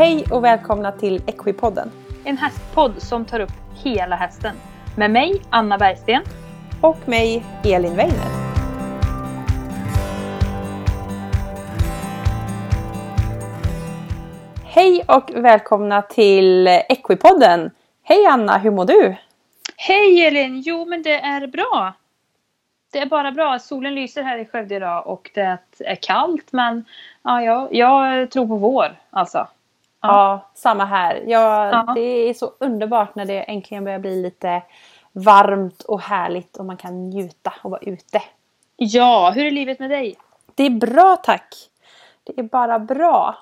Hej och välkomna till Equipodden. En hästpodd som tar upp hela hästen. Med mig, Anna Bergsten. Och mig, Elin Weiner. Hej och välkomna till Equipodden. Hej Anna, hur mår du? Hej Elin! Jo men det är bra. Det är bara bra. Solen lyser här i Skövde idag och det är kallt men ja, jag, jag tror på vår alltså. Ja, samma här. Jag, Ja. Det är så underbart när det äntligen börjar bli lite varmt och härligt och man kan njuta och vara ute. Ja, hur är livet med dig? Det är bra tack. Det är bara bra.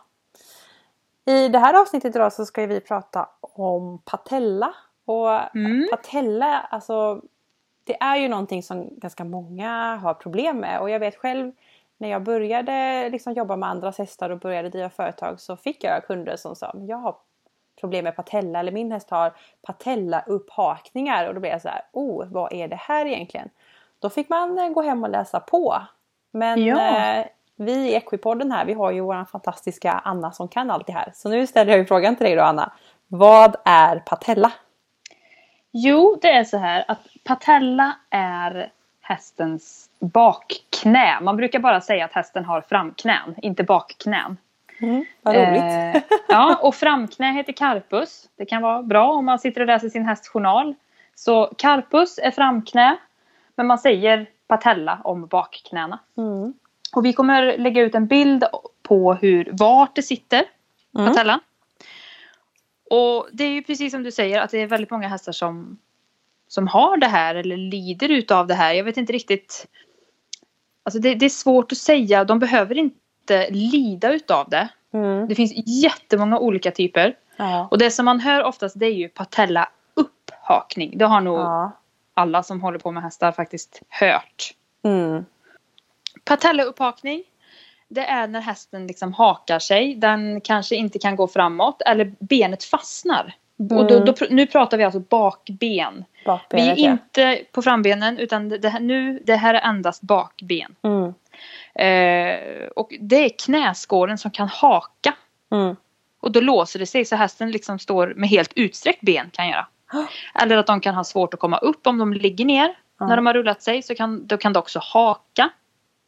I det här avsnittet idag så ska vi prata om patella. Och Mm. patella, alltså det är ju någonting som ganska många har problem med. Och jag vet själv när jag började liksom jobba med andras hästar och började driva företag så fick jag kunder som sa "Men jag har problem med patella eller min häst har patella-upphakningar och då blev jag så här, oh vad är det här egentligen? Då fick man eh, gå hem och läsa på. Men Ja. eh, vi i Equipodden här, vi har ju våran fantastiska Anna som kan allt det här. Så nu ställer jag frågan till dig då Anna. Vad är patella? Jo, det är så här att patella är hästens bakknä. Man brukar bara säga att hästen har framknän, inte bakknän. Vad roligt. Eh, ja, och framknä heter carpus. Det kan vara bra om man sitter och läser sin hästjournal. Så carpus är framknä, men man säger patella om bakknäna. Mm. Och vi kommer lägga ut en bild på hur, vart det sitter, Mm. Och det är ju precis som du säger att det är väldigt många hästar som, som har det här eller lider utav det här. Jag vet inte riktigt. Alltså det, det är svårt att säga. De behöver inte lida utav det. Mm. Det finns jättemånga olika typer. Ja. Och det som man hör oftast det är ju patella upphakning. Det har nog Ja. alla som håller på med hästar faktiskt hört. Mm. Patella upphakning. Det är när hästen liksom hakar sig. Den kanske inte kan gå framåt eller benet fastnar. Och då, Mm. då, pr- nu pratar vi alltså bakben. Vi är Bakbenet ja. inte på frambenen utan det, här, nu, det här är endast bakben. Mm. Eh, och det är knäskålen som kan haka. Mm. Och då låser det sig så hästen liksom står med helt utsträckt ben kan göra. Eller att de kan ha svårt att komma upp om de ligger ner. När de har rullat sig så kan, då kan de också haka.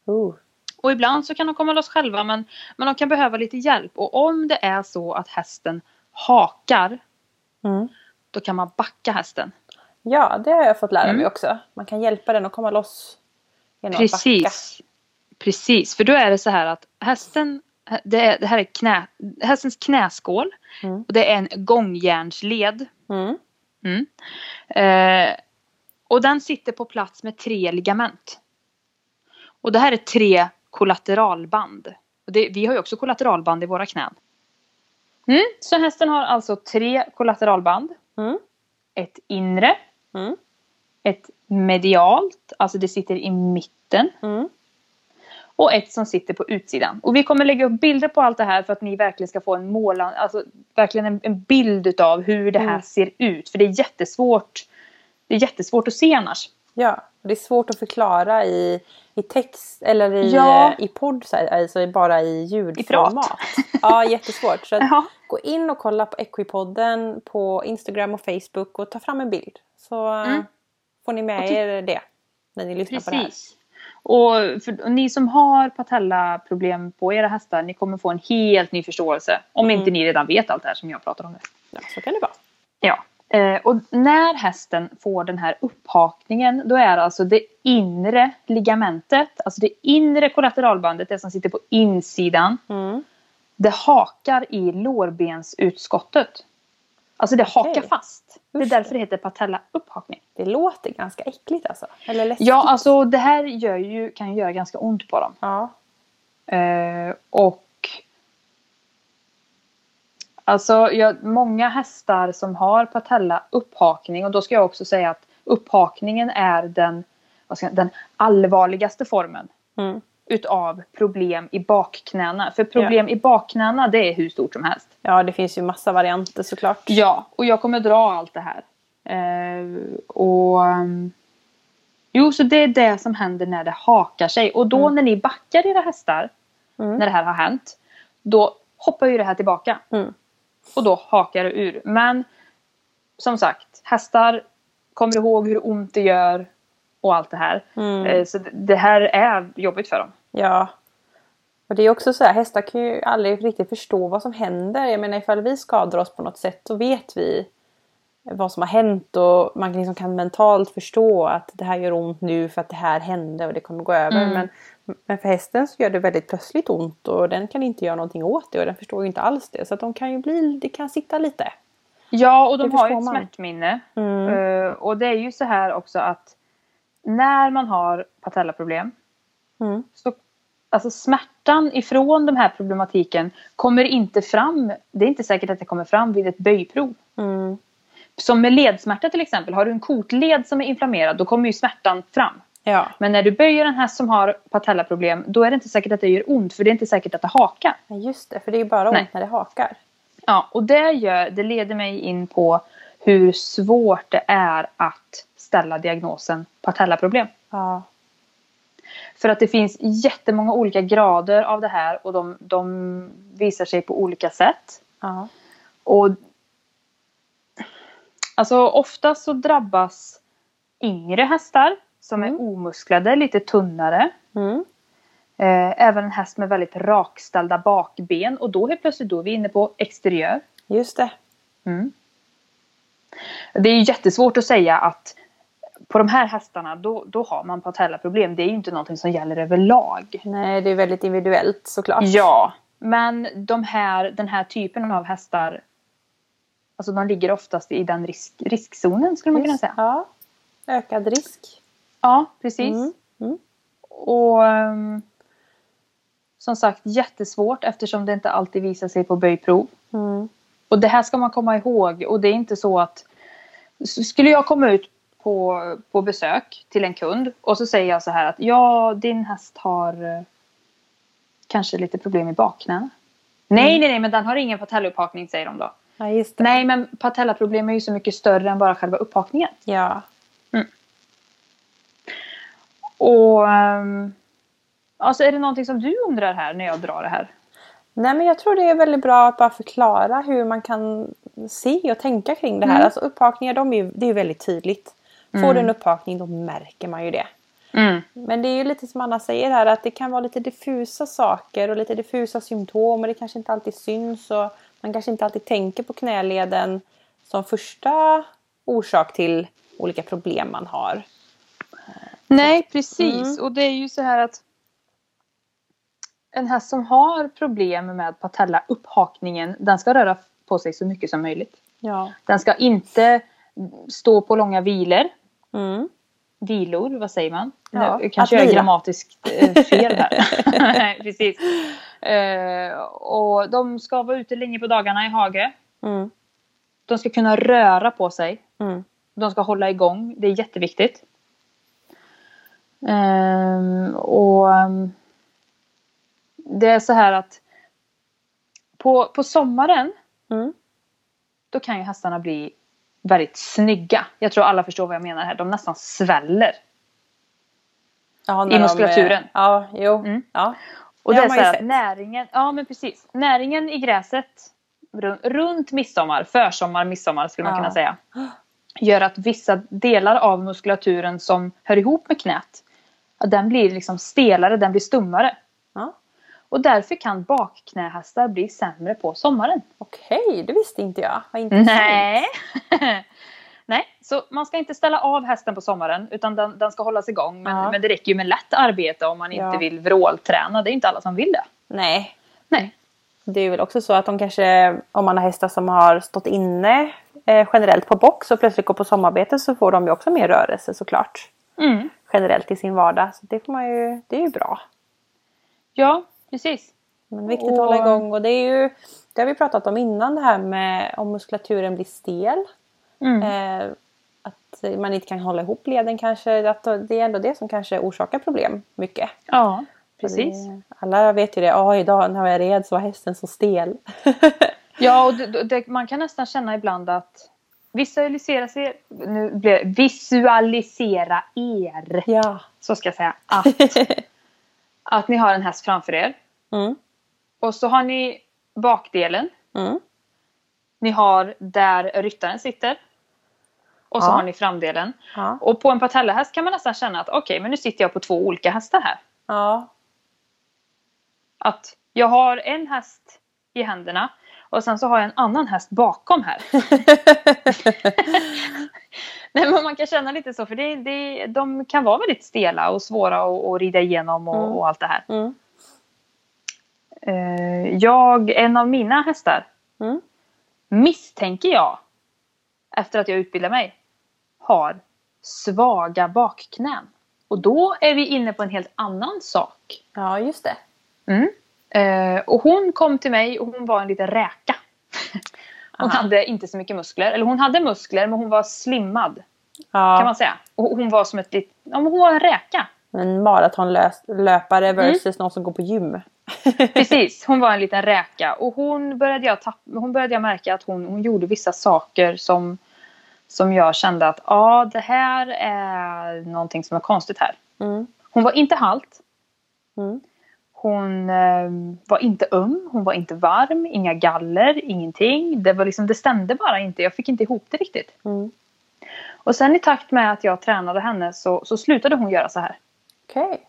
Oh. Och ibland så kan de komma loss själva men, men de kan behöva lite hjälp. Och om det är så att hästen hakar Mm. då kan man backa hästen. Ja, det har jag fått lära mig Mm. också. Man kan hjälpa den att komma loss genom att backa. Precis. Precis, för då är det så här att hästen det, är, det här är knä, hästens knäskål. Mm. Och det är en gångjärnsled. Mm. Mm. Eh, och den sitter på plats med tre ligament. Och det här är tre kollateralband. Det, vi har ju också kollateralband i våra knän. Mm. Så hästen har alltså tre kollateralband. Mm. Ett inre, Mm. ett medialt, alltså det sitter i mitten. Mm. Och ett som sitter på utsidan. Och vi kommer lägga upp bilder på allt det här för att ni verkligen ska få en målan, alltså verkligen en, en bild utav hur det här Mm. ser ut. För det är jättesvårt. Det är jättesvårt att se annars. Ja, det är svårt att förklara i, i text eller i, Ja. i podd, så här, alltså bara i ljudformat. Ja, jättesvårt. Så Ja. gå in och kolla på Equipodden på Instagram och Facebook och ta fram en bild. Så Mm. får ni med er det när ni lyssnar på det här. Precis. Och, för, och ni som har patellaproblem på era hästar, ni kommer få en helt ny förståelse. Om Mm. inte ni redan vet allt det här som jag pratar om nu. Ja, så kan det vara. Ja. Eh, och när hästen får den här upphakningen då är det alltså det inre ligamentet, alltså det inre kollateralbandet, det som sitter på insidan, Mm. det hakar i lårbensutskottet. Alltså det hakar Okej. fast. Det är därför det heter patella upphakning. Det låter ganska äckligt alltså. Eller läskigt. Ja, alltså det här gör ju, kan ju göra ganska ont på dem. Ja. Eh, och Alltså jag, många hästar som har patella upphakning och då ska jag också säga att upphakningen är den, jag, den allvarligaste formen Mm. utav problem i bakknäna. För problem i bakknäna det är hur stort som helst. ja, det finns ju massa varianter såklart. Ja, och jag kommer dra allt det här. Eh, och ehm, Jo, så det är det som händer när det hakar sig. Och då Mm. när ni backar era hästar, Mm. när det här har hänt, då hoppar ju det här tillbaka. Mm. Och då hakar det ur. Men som sagt, hästar kommer ihåg hur ont det gör och allt det här. Mm. Eh, Så det- det här är jobbigt för dem. Ja. Och det är också så här, hästar kan ju aldrig riktigt förstå vad som händer. Jag menar ifall vi skadar oss på något sätt så vet vi vad som har hänt och man liksom kan mentalt förstå att det här gör ont nu för att det här hände och det kommer gå över. Mm. Men, men för hästen så gör det väldigt plötsligt ont och den kan inte göra någonting åt det och den förstår ju inte alls det. Så att de kan ju bli, det kan sitta lite. Ja, och de har ju ett man. smärtminne. Mm. Eh, och det är ju så här också att när man har patellaproblem Mm. så alltså smärtan ifrån den här problematiken kommer inte fram. Det är inte säkert att det kommer fram vid ett böjprov. Mm. Som med ledsmärta till exempel. Har du en kotled som är inflammerad då kommer ju smärtan fram. Ja. Men när du böjer en häst som har patellaproblem då är det inte säkert att det gör ont för det är inte säkert att det hakar. Just det, för det är ju bara ont Nej. när det hakar. Ja, och det, gör, det leder mig in på hur svårt det är att ställa diagnosen patellaproblem. Ja. För att det finns jättemånga olika grader av det här och de, de visar sig på olika sätt. Ja. Och Alltså ofta så drabbas yngre hästar som Mm. är omusklade, lite tunnare. Mm. Eh, även en häst med väldigt rakställda bakben och då helt plötsligt då är vi inne på exteriör. Just det. Mm. Det är ju jättesvårt att säga att på de här hästarna då, då har man patellaproblem. Det är ju inte någonting som gäller överlag. Nej, det är väldigt individuellt såklart. Ja, men de här, den här typen av hästar Alltså de ligger oftast i den risk, riskzonen skulle man kunna säga. Ja. Ökad risk. Ja, precis. Mm. Mm. Och ehm, som sagt jättesvårt eftersom det inte alltid visar sig på böjprov. Mm. Och det här ska man komma ihåg och det är inte så att skulle jag komma ut på, på besök till en kund och så säger jag så här att ja din häst har eh, kanske lite problem i bakknäna. Nej, nej, nej, men den har ingen patellaupphakning säger de då. Ja. Nej, men patellaproblem är ju så mycket större än bara själva upphakningen. Ja. Och um, alltså är det någonting som du undrar här när jag drar det här? Nej men jag tror det är väldigt bra att bara förklara hur man kan se och tänka kring det här. Mm. Alltså upphakningar de är det är väldigt tydligt. Får Mm. du en upphakning då märker man ju det. Mm. Men det är ju lite som Anna säger här att det kan vara lite diffusa saker och lite diffusa symptom och det kanske inte alltid syns och man kanske inte alltid tänker på knäleden som första orsak till olika problem man har. Nej, precis. Mm. Och det är ju så här att en häst som har problem med patellaupphakningen, den ska röra på sig så mycket som möjligt. Ja. Den ska inte stå på långa vilor. Mm. Vilor, vad säger man? Ja, nu kanske jag är grammatiskt eh, fel här. Precis. Eh, och de ska vara ute länge på dagarna i hage. Mm. De ska kunna röra på sig. Mm. De ska hålla igång. Det är jätteviktigt. Ehm, och ehm, Det är så här att på, på sommaren Mm. då kan ju hästarna bli väldigt snygga. Jag tror alla förstår vad jag menar här. De nästan sväller. Ja, I muskulaturen. eh, Ja, jo. Mm. Ja. Och Det det, är så här att näringen, ja men precis. Näringen i gräset runt, midsommar, försommar, midsommar skulle man Ja. kunna säga. Gör att vissa delar av muskulaturen som hör ihop med knät, den blir liksom stelare, den blir stummare. Ja. Och därför kan bakknähästar bli sämre på sommaren. Okej, det visste inte jag. Vad intressant. Nej. Nej, så man ska inte ställa av hästen på sommaren utan den, den ska hållas igång. Men, Ja. men det räcker ju med lätt arbete om man inte Ja. vill vrålträna. Det är inte alla som vill det. Nej. Nej. Det är väl också så att de kanske, om man har hästar som har stått inne eh, generellt på box och plötsligt går på sommarbete så får de ju också mer rörelse såklart. Mm. Generellt i sin vardag. Så det får man ju, det är ju bra. Ja, precis. Men viktigt att hålla igång och det är ju, det har vi pratat om innan det här med om muskulaturen blir stel. Mm. Eh, att man inte kan hålla ihop leden kanske. Att det är ändå det som kanske orsakar problem mycket. Ja, precis. Det, alla vet ju det. Ja, idag när jag red så var hästen så stel. Ja, och det, det, man kan nästan känna ibland att visualisera sig, nu blir det, visualisera er, ja. så ska jag säga, att, att ni har en häst framför er Mm. och så har ni bakdelen Mm. Ni har där ryttaren sitter. Och så Ja. har ni framdelen. Ja. Och på en patellahäst kan man nästan känna att okej, men nu sitter jag på två olika hästar här. Ja. Att jag har en häst i händerna och sen så har jag en annan häst bakom här. Nej, men man kan känna lite så för det, det, de kan vara väldigt stela och svåra att, att rida igenom och, Mm. och allt det här. Mm. Eh, jag, en av mina hästar Mm. misstänker jag efter att jag utbildar mig har svaga bakknän. Och då är vi inne på en helt annan sak. Ja, just det. Mm. Eh, och hon kom till mig och hon var en liten räka. Hon Aha. hade inte så mycket muskler. Eller hon hade muskler men hon var slimmad Ja. kan man säga. Och hon var som ett litet... Ja, hon var en räka. En maratonlöpare versus någon som går på gym. Precis, hon var en liten räka. Och hon började jag, tapp, hon började jag märka att hon, hon gjorde vissa saker som, som jag kände att ja, det här är någonting som är konstigt här. Mm. Hon var inte halt. Mm. Hon eh, var inte öm, hon var inte varm, inga galler, ingenting. Det, var liksom, det stämde bara inte, jag fick inte ihop det riktigt. Mm. Och sen i takt med att jag tränade henne så, så slutade hon göra så här. Okej.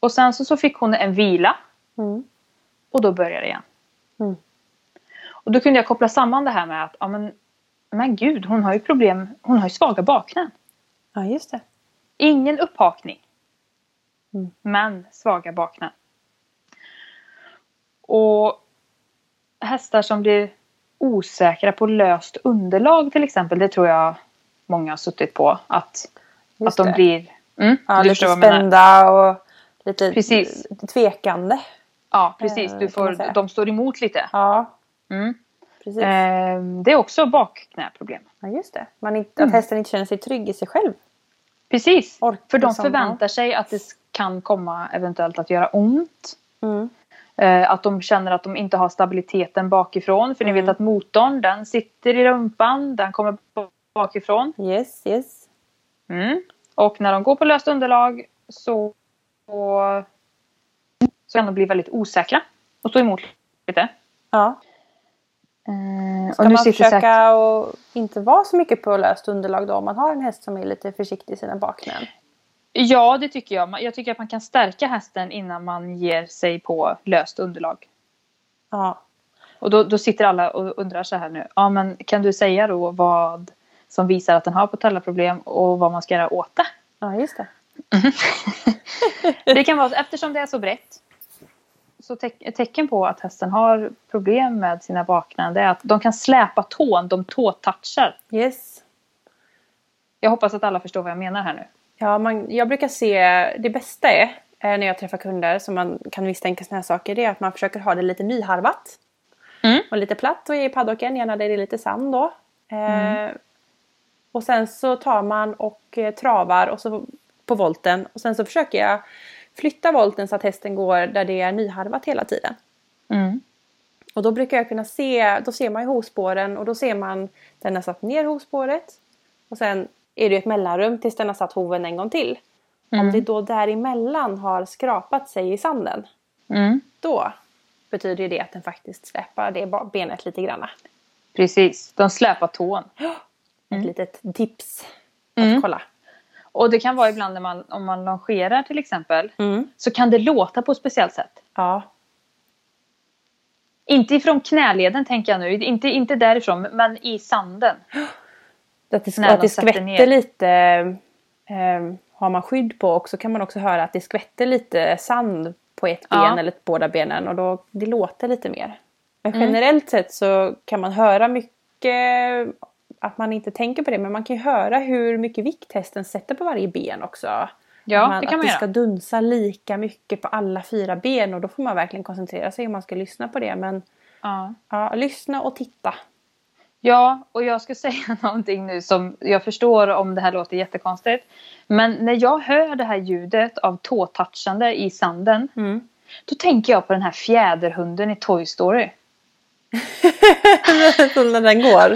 Och sen så, så fick hon en vila Mm. och då började det igen. Mm. Och då kunde jag koppla samman det här med att ja, men, men gud, hon har ju problem, hon har ju svaga bakknän. Ja, just det. Ingen upphakning. Mm. Men svaga bakknän. Och hästar som blir osäkra på löst underlag till exempel. Det tror jag många har suttit på. Att, Just att de det. blir... Mm, ja, lite spända och lite Precis. tvekande. Ja, precis. Eh, Du man får, de står emot lite. Ja, Mm. precis. Eh, det är också bakknäproblem. Ja, just det. Man inte, Mm. Att hästen inte känner sig trygg i sig själv. Precis. Ork, För de liksom, förväntar sig att det kan komma eventuellt att göra ont. Mm. Eh, att de känner att de inte har stabiliteten bakifrån. För ni Mm. vet att motorn den sitter i rumpan. Den kommer bakifrån. Yes, yes. Mm. Och när de går på löst underlag så, så, så kan de bli väldigt osäkra. Och stå emot lite. Ja. Eh, Ska man försöka säkert, att inte vara så mycket på löst underlag då om man har en häst som är lite försiktig i sina bakknän? Ja, det tycker jag. Jag tycker att man kan stärka hästen innan man ger sig på löst underlag. Ja. Och då, då sitter alla och undrar så här nu. Ja, men kan du säga då vad som visar att den har patellaproblem och vad man ska göra åt det? ja, just det. Det kan vara, eftersom det är så brett. Så te- tecken på att hästen har problem med sina bakknän det är att de kan släpa tån, de tåtouchar. Yes. Jag hoppas att alla förstår vad jag menar här nu. Ja, man, jag brukar se, det bästa är eh, när jag träffar kunder som man kan misstänka såna här saker, det är att man försöker ha det lite nyharvat. Mm. Och lite platt och i paddocken, gärna där det är lite sand då. Eh, Och sen så tar man och eh, travar och så på volten och sen så försöker jag flytta volten så att hästen går där det är nyharvat hela tiden. Mm. Och då brukar jag kunna se, då ser man ju hovspåren och då ser man den har satt ner hovspåret. Och sen är det ett mellanrum tills den har satt hoven en gång till. Om Mm. det då däremellan har skrapat sig i sanden. Mm. Då betyder det att den faktiskt släpar det benet lite granna. Precis, de släpar tån. Ett litet tips att Mm. kolla. Och det kan vara ibland när man, om man longerar till exempel. Mm. Så kan det låta på ett speciellt sätt. Ja, Inte ifrån knäleden tänker jag nu, inte, inte därifrån men i sanden. att det, att det skvätter lite. Eh, har man skydd på och så kan man också höra att det skvätter lite sand på ett ben Ja. eller båda benen och då det låter lite mer. Men Mm. generellt sett så kan man höra mycket att man inte tänker på det men man kan ju höra hur mycket vikt hästen sätter på varje ben också. Ja, Att man, det kan att man det ska göra. dunsa lika mycket på alla fyra ben och då får man verkligen koncentrera sig om man ska lyssna på det. Men Ja. ja, lyssna och titta. Ja, och jag ska säga någonting nu som jag förstår om det här låter jättekonstigt. Men när jag hör det här ljudet av tåtouchande i sanden. Då tänker jag på den här fjäderhunden i Toy Story. Så när den går.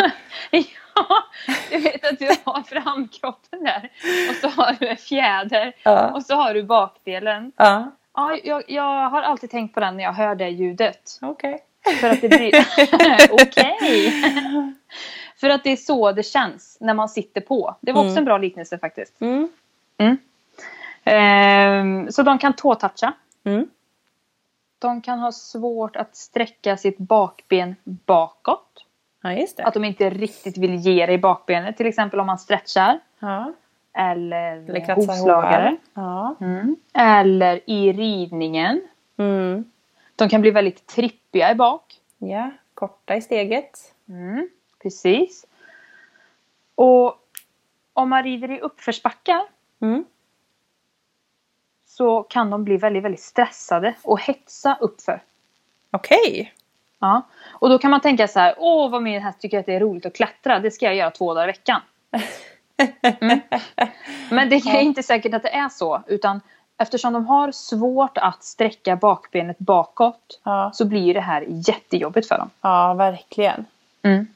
Ja, du vet att du har framkroppen där. Och så har du en fjäder. Ja. Och så har du bakdelen. Ja, Ja, jag, jag har alltid tänkt på den när jag hör det ljudet. okej. För att det blir... Okej! För att det är så det känns när man sitter på. Det var också Mm. en bra liknelse faktiskt. Mm. Ehm, så de kan tåtoucha. Mm. De kan ha svårt att sträcka sitt bakben bakåt. Ja, just det. Att de inte riktigt vill ge dig bakbenet. Till exempel om man stretchar. Ja. Eller, Eller hovslagare. Ja. Mm. Eller i ridningen. Mm. De kan bli väldigt trippiga i bak. ja, korta i steget. Mm. Precis. Och om man rider i uppförsbackar Mm. så kan de bli väldigt, väldigt stressade och hetsa uppför. Okej. Ja. Och då kan man tänka så här, åh vad min häst tycker att det är roligt att klättra, det ska jag göra två dagar i veckan. Mm. Men det är inte säkert att det är så, utan eftersom de har svårt att sträcka bakbenet bakåt Ja. så blir det här jättejobbigt för dem. ja, verkligen. Mm.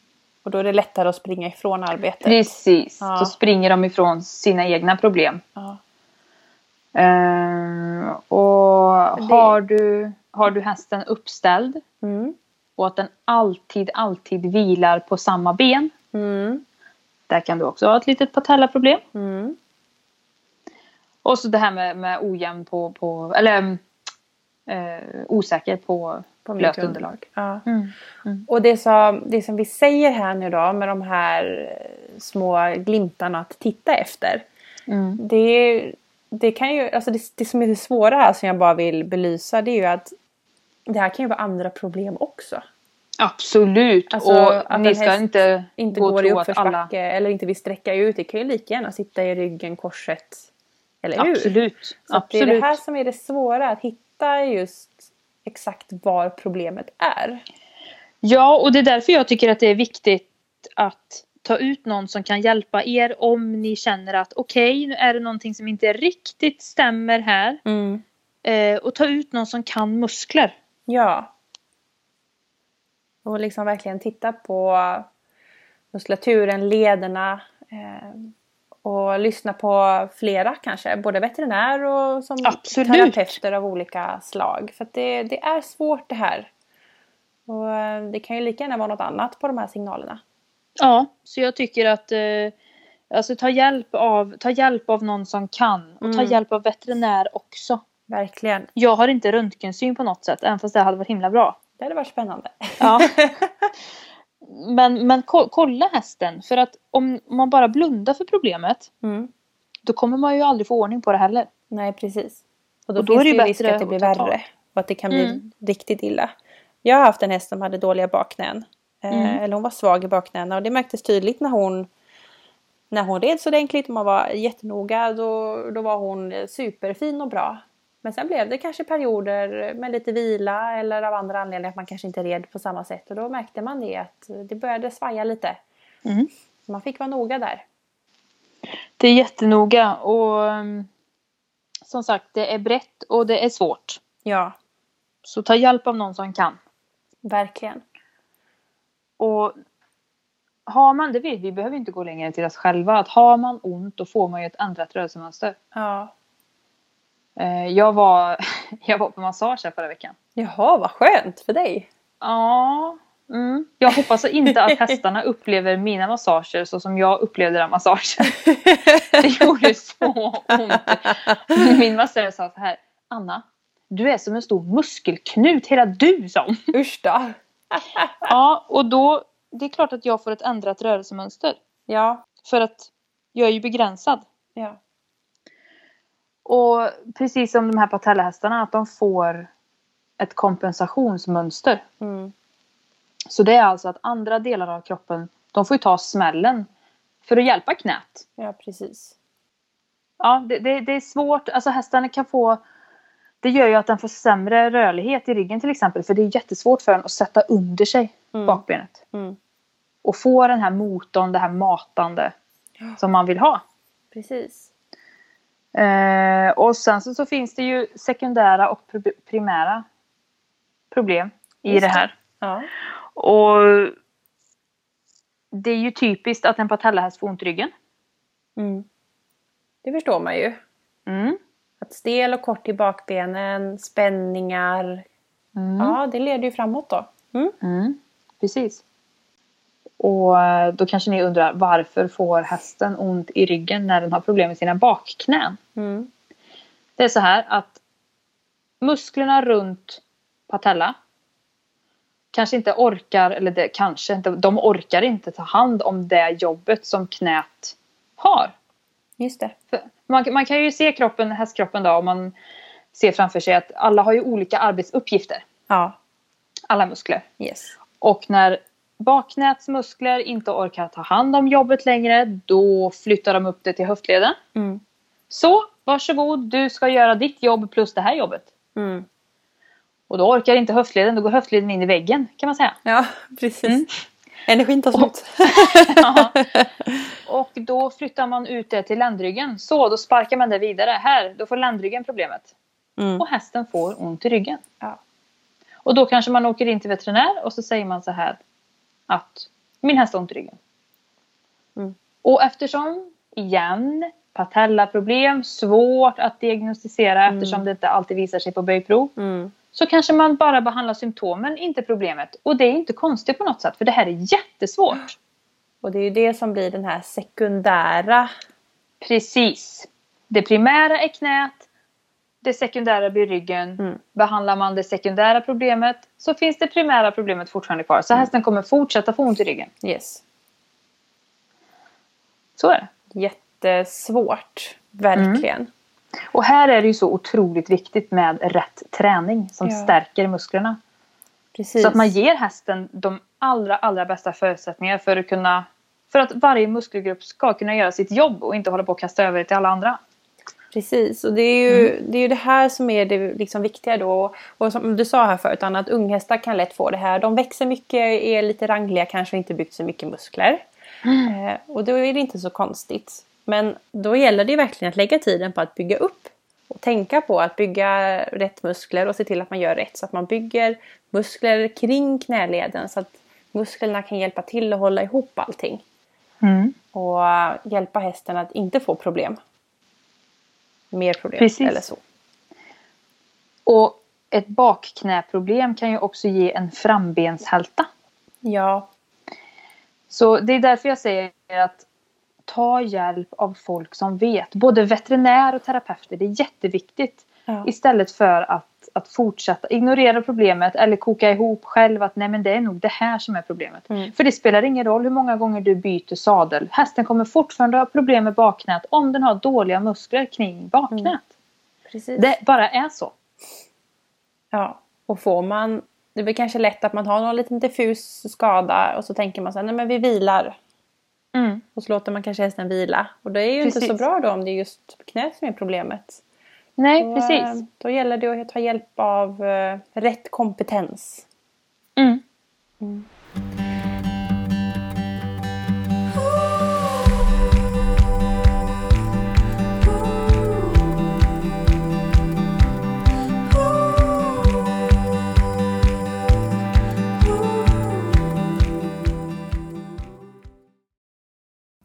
Och då är det lättare att springa ifrån arbetet. Precis, Ja. så springer de ifrån sina egna problem. Ja. Ehm, och Det- har, du, har du hästen uppställd Mm. och att den alltid, alltid vilar på samma ben. Mm. Där kan du också ha ett litet patellaproblem. Mm. Och så det här med, med ojämn på, på eller eh, osäker på, På blöt mjukt underlag. Ja. Mm. Mm. Och det som, det som vi säger här nu då med de här små glimtarna att titta efter. Mm. Det, det kan ju, alltså det, det som är det svåra här som jag bara vill belysa det är ju att det här kan ju vara andra problem också. Absolut. Alltså, att och en ni ska inte, Inte gå och tro att alla... eller inte vill sträcka ut. Det kan ju lika gärna sitta i ryggen, korset. Eller hur? Absolut. Så att det är Absolut. det här som är det svåra. Att hitta just exakt var problemet är. Ja, och det är därför jag tycker att det är viktigt att ta ut någon som kan hjälpa er om ni känner att okej, nu är det någonting som inte riktigt stämmer här. Eh, och ta ut någon som kan muskler. Ja. Och liksom verkligen titta på muskulaturen, lederna. Eh, och lyssna på flera kanske. Både veterinär och som Absolut. terapeuter av olika slag. För att det, det är svårt det här. Och eh, det kan ju lika gärna vara något annat på de här signalerna. Ja, så jag tycker att eh, alltså, ta, hjälp av, ta hjälp av någon som kan. Och ta Mm. hjälp av veterinär också. Verkligen. Jag har inte röntgensyn på något sätt, även fast det hade varit himla bra. Det hade varit spännande. Ja. men men ko- kolla hästen, för att om man bara blundar för problemet Mm. då kommer man ju aldrig få ordning på det heller. Nej, precis. Och då, Och då finns det ju risk att det blir tag. värre. Och att det kan bli Mm. riktigt illa. Jag har haft en häst som hade dåliga bakknän. Eh, Mm. Eller hon var svag i bakknäna och det märktes tydligt när hon när hon red så ordentligt och man var jättenoga då, då var hon superfin och bra. Men sen blev det kanske perioder med lite vila eller av andra anledningar att man kanske inte red på samma sätt och då märkte man det att det började svaja lite. Mm. Man fick vara noga där. Det är jättenoga och um, som sagt det är brett och det är svårt. Ja, Så ta hjälp av någon som kan. verkligen. Och har man, det vet vi, behöver inte gå längre än till oss själva, att har man ont då får man ju ett ändrat rörelsemönster. Ja. Eh, Jag var, jag var på massage här förra veckan. Jaha, vad skönt för dig. Ja, mm. jag hoppas inte att hästarna upplever mina massager så som jag upplevde den massagen. Det gjorde så ont. Min massör sa så här, Anna, du är som en stor muskelknut, hela du hon. Usch då. Ja, och då, det är klart att jag får ett ändrat rörelsemönster. Ja, För att jag är ju begränsad. ja. Och precis som de här patellahästarna, att de får ett kompensationsmönster. Mm. Så det är alltså att andra delar av kroppen, de får ju ta smällen för att hjälpa knät. Ja, precis. Ja, det, det, det är svårt. Alltså hästarna kan få... Det gör ju att den får sämre rörlighet i ryggen till exempel. För det är jättesvårt för den att sätta under sig Mm. bakbenet. Mm. Och få den här motorn, det här matande som man vill ha. Precis. Eh, och sen så, så finns det ju sekundära och pr- primära problem i Just det här. Ja. Och det är ju typiskt att en patellahäst får ont i ryggen. Mm. Det förstår man ju. Mm. Att stel och kort i bakbenen, spänningar. Mm. Ja, det leder ju framåt då. Mm. Precis. Och eh, då kanske ni undrar varför får hästen ont i ryggen när den har problem med sina bakknän? Mm. Det är så här att musklerna runt patella kanske inte orkar, eller det kanske inte, de orkar inte ta hand om det jobbet som knät har. Just det. Man, man kan ju se kroppen, hästkroppen då, om man ser framför sig att alla har ju olika arbetsuppgifter. Ja. Alla muskler. Yes. Och när baknäts muskler inte orkar ta hand om jobbet längre, då flyttar de upp det till höftleden. Mm. Så, varsågod, du ska göra ditt jobb plus det här jobbet. Mm. Och då orkar inte höftleden, då går höftleden in i väggen kan man säga. Ja, precis. Mm. Energin tar slut. Ja. och då flyttar man ut det till ländryggen. Så, då sparkar man det vidare. Här, då får ländryggen problemet. Mm. Och hästen får ont i ryggen. Ja. Och då kanske man åker in till veterinär och så säger man så här att min häst har ont i ryggen. Mm. Och eftersom, igen, patellaproblem, svårt att diagnostisera Mm. eftersom det inte alltid visar sig på böjprov. Mm. Så kanske man bara behandlar symptomen, inte problemet. Och det är inte konstigt på något sätt för det här är jättesvårt. Och det är ju det som blir den här sekundära. Precis. Det primära är knät. Det sekundära blir ryggen. Mm. Behandlar man det sekundära problemet så finns det primära problemet fortfarande kvar. Så hästen kommer fortsätta få ont i ryggen. Yes. Så är det. Jättesvårt. Verkligen. Och här är det ju så otroligt viktigt med rätt träning som Ja. stärker musklerna. Precis. Så att man ger hästen de allra, allra bästa förutsättningar för att kunna för att varje muskelgrupp ska kunna göra sitt jobb och inte hålla på att kasta över det till alla andra. Precis, och det är ju, det, är ju det här som är det liksom viktiga då. Och som du sa här förut Anna, att unghästar kan lätt få det här. De växer mycket, är lite rangliga, kanske inte byggt så mycket muskler. Eh, och då är det inte så konstigt. Men då gäller det verkligen att lägga tiden på att bygga upp. Och tänka på att bygga rätt muskler och se till att man gör rätt. Så att man bygger muskler kring knäleden så att musklerna kan hjälpa till att hålla ihop allting. Mm. Och hjälpa hästen att inte få problem. Mer problem Precis. eller så. Och ett bakknäproblem kan ju också ge en frambenshälta. Ja, Så det är därför jag säger att ta hjälp av folk som vet. Både veterinär och terapeuter. Det är jätteviktigt. Ja. Istället för att, att fortsätta ignorera problemet eller koka ihop själv att nej men det är nog det här som är problemet. Mm. För det spelar ingen roll hur många gånger du byter sadel. Hästen kommer fortfarande ha problem med bakknät om den har dåliga muskler kring bakknät. Mm. precis. Det bara är så. Ja, och får man... Det blir kanske lätt att man har någon liten diffus skada och så tänker man så här, nej men vi vilar. Mm. Och så låter man kanske hästen vila. Och det är ju inte Precis. så bra då om det är just knät som är problemet. Nej, Då, precis. eh, Då gäller det att ta hjälp av eh, rätt kompetens. Mm.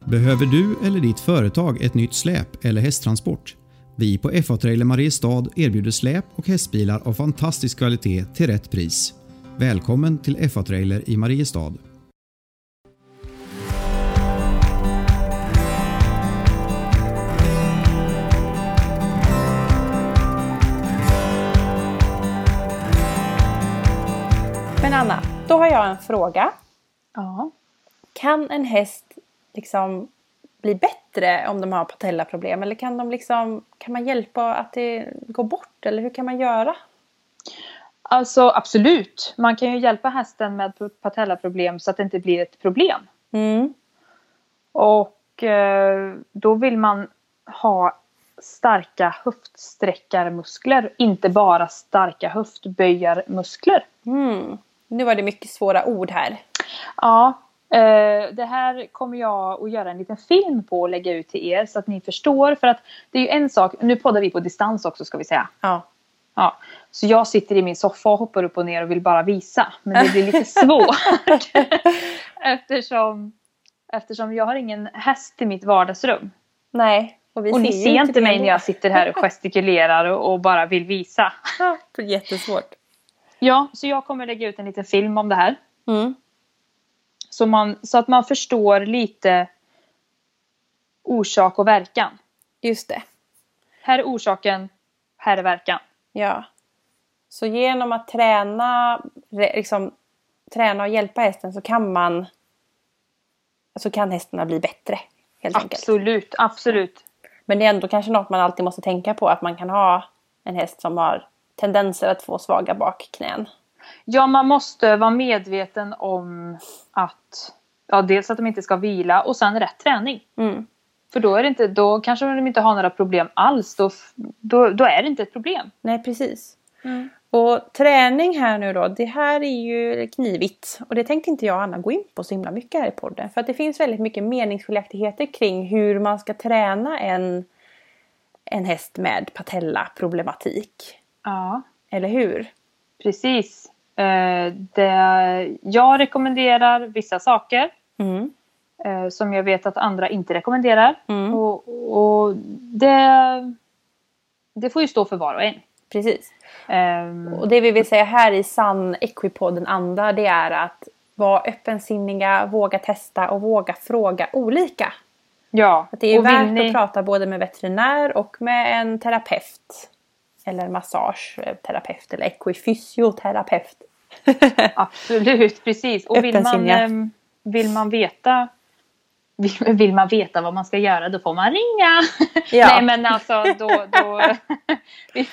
Behöver du eller ditt företag ett nytt släp eller hästtransport? Vi på FA Trailer Mariestad erbjuder släp och hästbilar av fantastisk kvalitet till rätt pris. Välkommen till FA Trailer i Mariestad. Men Anna, då har jag en fråga. Ja. Kan en häst liksom bli bättre om de har patellaproblem? Eller kan, de liksom, kan man hjälpa att det går bort? Eller hur kan man göra? Alltså absolut. Man kan ju hjälpa hästen med patellaproblem så att det inte blir ett problem. Mm. Och eh, då vill man ha starka höftsträckarmuskler. Inte bara starka höftböjarmuskler. Mm. Nu var det mycket svåra ord här. Ja, det här kommer jag att göra en liten film på och lägga ut till er så att ni förstår. För att det är ju en sak, nu poddar vi på distans också ska vi säga. Ja. Ja, så jag sitter i min soffa och hoppar upp och ner och vill bara visa. Men det blir lite svårt. eftersom, eftersom jag har ingen häst i mitt vardagsrum. Nej. Och, vi och ni ser inte det mig när jag sitter här och gestikulerar och, och bara vill visa. Ja, det är jättesvårt. Ja, så jag kommer lägga ut en liten film om det här. Mm. Så, man, så att man förstår lite orsak och verkan. Just det. Här är orsaken, här är verkan. Ja. Så genom att träna, liksom, träna och hjälpa hästen så kan man så kan hästarna bli bättre. Helt enkelt. Absolut, absolut. Men det är ändå kanske något man alltid måste tänka på att man kan ha en häst som har tendenser att få svaga bakknän. Ja, man måste vara medveten om att ja, dels att de inte ska vila och sen rätt träning. Mm. För då, är det inte, då kanske de inte har några problem alls. Då, då, då är det inte ett problem. Nej precis. Och träning här nu då, det här är ju knivigt. Och det tänkte inte jag och Anna gå in på så himla mycket här i podden. För att det finns väldigt mycket meningsskiljaktigheter kring hur man ska träna en, en häst med patella-problematik. Ja, Eller hur? precis. Eh, det, jag rekommenderar vissa saker Mm. eh, som jag vet att andra inte rekommenderar. Mm. Och, och det, det får ju stå för var och en. Precis. Ehm, Och det vi vill säga här i sann Equipodden-anda det är att vara öppensinniga, våga testa och våga fråga olika. ja, Att det är värt ni- att prata både med veterinär och med en terapeut. Eller massageterapeut eller equifysioterapeut. Absolut, precis. Och vill man, ehm, vill man veta vill, vill man veta vad man ska göra då får man ringa. Ja. Nej men alltså då, då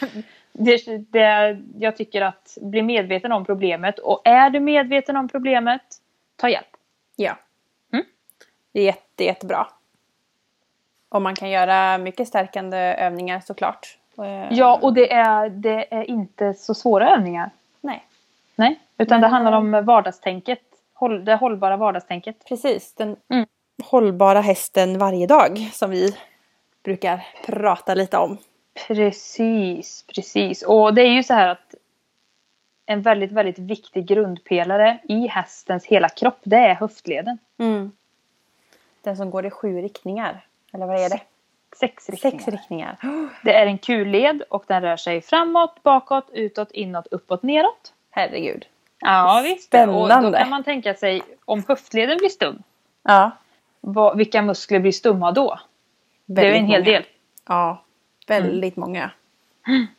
det, det, Jag tycker att bli medveten om problemet och är du medveten om problemet, ta hjälp. Ja. Mm. Det är jätte, jättebra. Och man kan göra mycket stärkande övningar såklart. Eh, Ja och det är, det är inte så svåra övningar. Nej, Nej, utan Men- det handlar om vardagstänket. Håll, det hållbara vardagstänket. precis. Den Mm. hållbara hästen varje dag som vi brukar prata lite om. Precis, precis. Och det är ju så här att en väldigt, väldigt viktig grundpelare i hästens hela kropp, det är höftleden. Mm. Den som går i sju riktningar. Eller vad är det? Sex riktningar. Sex riktningar. Det är en kulled och den rör sig framåt, bakåt, utåt, inåt, uppåt, neråt. Herregud. Ja visst. Och då Spännande. kan man tänka sig, om höftleden blir stum, Ja. vad, vilka muskler blir stumma då? Det är en hel många. del. Ja. Väldigt många.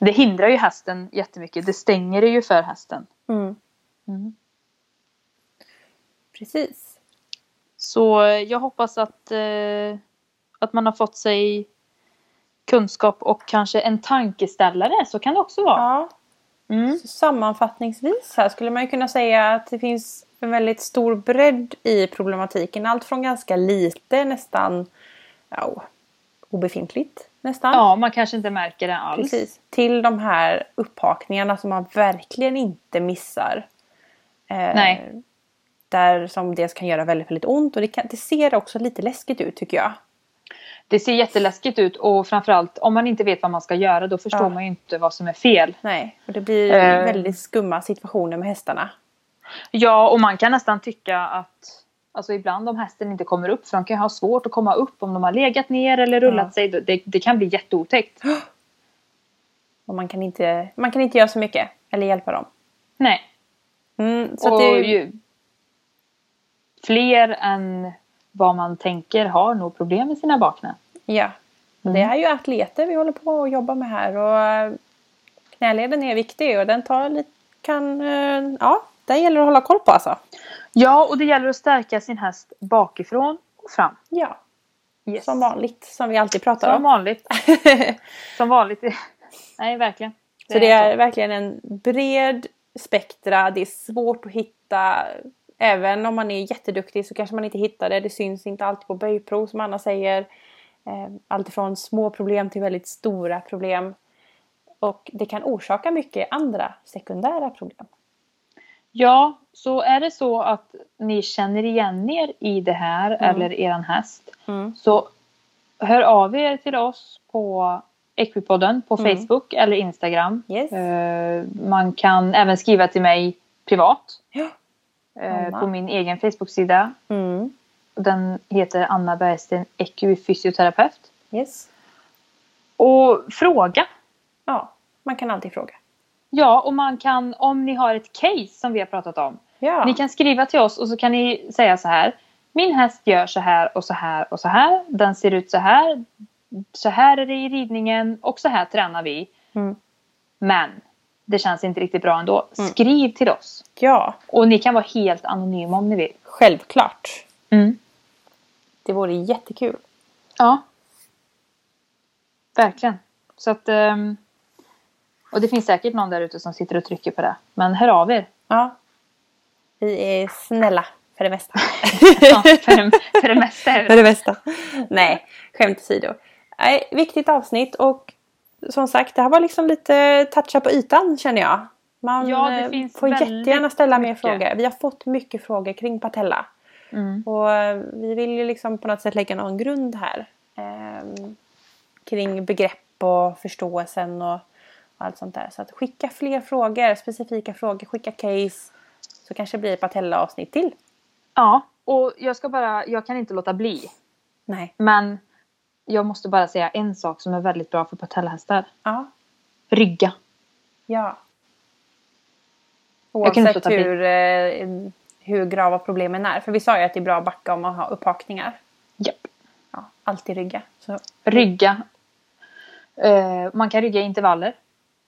Det hindrar ju hästen jättemycket. Det stänger det ju för hästen. Mm. Mm. Precis. Så eh, jag hoppas att, eh, att man har fått sig kunskap och kanske en tankeställare. Så kan det också vara. Ja. Mm. Sammanfattningsvis här skulle man ju kunna säga att det finns en väldigt stor bredd i problematiken. Allt från ganska lite, nästan ja, obefintligt nästan. Ja, man kanske inte märker det alls. Precis. Till de här upphakningarna som man verkligen inte missar. Eh, Nej. Där som dels kan göra väldigt, väldigt ont och det, kan, det ser också lite läskigt ut tycker jag. Det ser jätteläskigt ut och framförallt om man inte vet vad man ska göra då förstår Ja. man ju inte vad som är fel. Nej, och det blir Eh. väldigt skumma situationer med hästarna. Ja, och man kan nästan tycka att Alltså ibland om hästen inte kommer upp, för de kan ha svårt att komma upp om de har legat ner eller rullat Ja. sig. Det, det kan bli jätteotäckt. Och man kan, inte, man kan inte göra så mycket eller hjälpa dem. Nej. Mm, så och det, ju, fler än vad man tänker har nog problem med sina baknän. ja. Mm. det är ju atleter vi håller på att jobba med här. Och eh, knäleden är viktig och den tar lite, kan, eh, ja, den gäller att hålla koll på alltså. Ja, och det gäller att stärka sin häst bakifrån och fram. Ja, Yes. som vanligt som vi alltid pratar Som om. vanligt. Som vanligt. Nej, verkligen. Så det är verkligen en bred spektra. Det är svårt att hitta. Även om man är jätteduktig så kanske man inte hittar det. Det syns inte alltid på böjprov som Anna säger. Eh, Allt ifrån små problem till väldigt stora problem. Och det kan orsaka mycket andra sekundära problem. Ja, så är det så att ni känner igen er i det här Mm. eller eran häst. Mm. Så hör av er till oss på Equipodden på Mm. Facebook eller Instagram. Yes. Eh, Man kan även skriva till mig privat. Ja. Eh. På min egen Facebook-sida. Mm. Den heter Anna Bergsten EQ fysioterapeut. Yes. Och fråga. Ja, man kan alltid fråga. Ja, och man kan, om ni har ett case som vi har pratat om. Ja. Ni kan skriva till oss och så kan ni säga så här. Min häst gör så här och så här och så här. Den ser ut så här. Så här är det i ridningen och så här tränar vi. Mm. Men det känns inte riktigt bra ändå. Mm. Skriv till oss. ja, Och ni kan vara helt anonyma om ni vill. självklart. Mm. Det vore jättekul. Ja. Verkligen. Så att... ehm, och det finns säkert någon där ute som sitter och trycker på det. Men hör av er. Ja. Vi är snälla för det mesta. Ja, för, det, för det mesta för det. mesta. Nej, skämt åsido. Viktigt avsnitt och som sagt det här var liksom lite toucha på ytan känner jag. Man Ja, eh, får jättegärna ställa mer mycket. frågor. Vi har fått mycket frågor kring Patella. Mm. Och eh, vi vill ju liksom på något sätt lägga någon grund här. ehm, kring begrepp och förståelsen och, och allt sånt där. Så att skicka fler frågor, specifika frågor, skicka case. Så kanske det blir ett Patella-avsnitt till. Ja, och jag ska bara... Jag kan inte låta bli. Nej. Men jag måste bara säga en sak som är väldigt bra för patellhästar. Ja. Rygga. Ja. Oavsett hur, eh, hur grava problemen är. För vi sa ju att det är bra att backa om man har upphakningar. Japp. Ja, alltid rygga. Så. Rygga. Eh, man kan rygga i intervaller.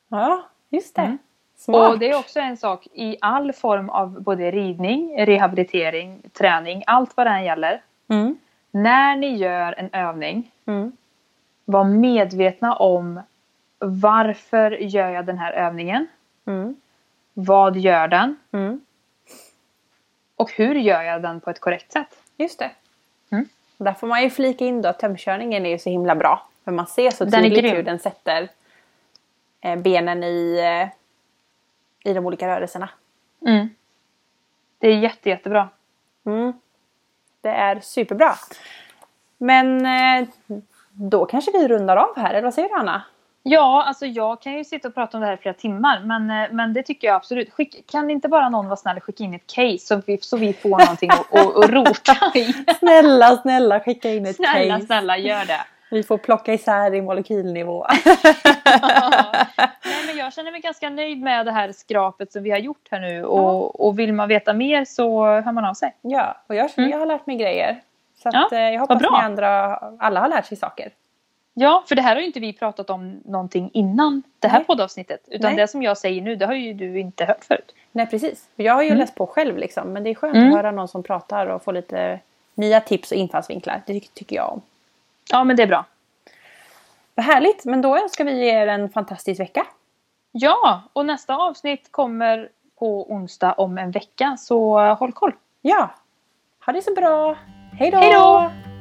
Ja, just det. Mm. Smart. Och det är också en sak i all form av både ridning, rehabilitering, träning, allt vad det än gäller. Mm. När ni gör en övning, Mm. var medvetna om varför gör jag den här övningen? Mm. Vad gör den? Mm. Och hur gör jag den på ett korrekt sätt? Just det. Mm. Där får man ju flika in då att tömkörningen är ju så himla bra. För man ser så Den tydligt grym. hur den sätter eh, benen i, eh, i de olika rörelserna. Mm. Det är jätte, jättebra. Mm. Det är superbra. Men eh, då kanske vi rundar av här, eller vad säger du Anna? Ja, alltså jag kan ju sitta och prata om det här i flera timmar, men, eh, men det tycker jag absolut. Skick, kan inte bara någon vara snäll och skicka in ett case så vi, så vi får någonting att, rota i? Snälla, snälla skicka in ett Snälla, case. snälla, gör det. Vi får plocka isär i molekylnivå. Nej, men jag känner mig ganska nöjd med det här skrapet som vi har gjort här nu. Och, och vill man veta mer så hör man av sig. ja, och jag, Mm. jag har lärt mig grejer. Så att, Ja, eh, jag hoppas bra. ni andra, alla har lärt sig saker. Ja, för det här har ju inte vi pratat om någonting innan det här Nej. poddavsnittet. Utan Nej. det som jag säger nu, det har ju du inte hört förut. Nej precis. Jag har ju Mm. läst på själv liksom. Men det är skönt Mm. att höra någon som pratar och få lite nya tips och infallsvinklar. Det ty- tycker jag om. Ja, men det är bra. Vad härligt. Men då önskar vi er en fantastisk vecka. Ja, och nästa avsnitt kommer på onsdag om en vecka. Så håll koll. Ja. Ha det så bra. Hej då! Hej då!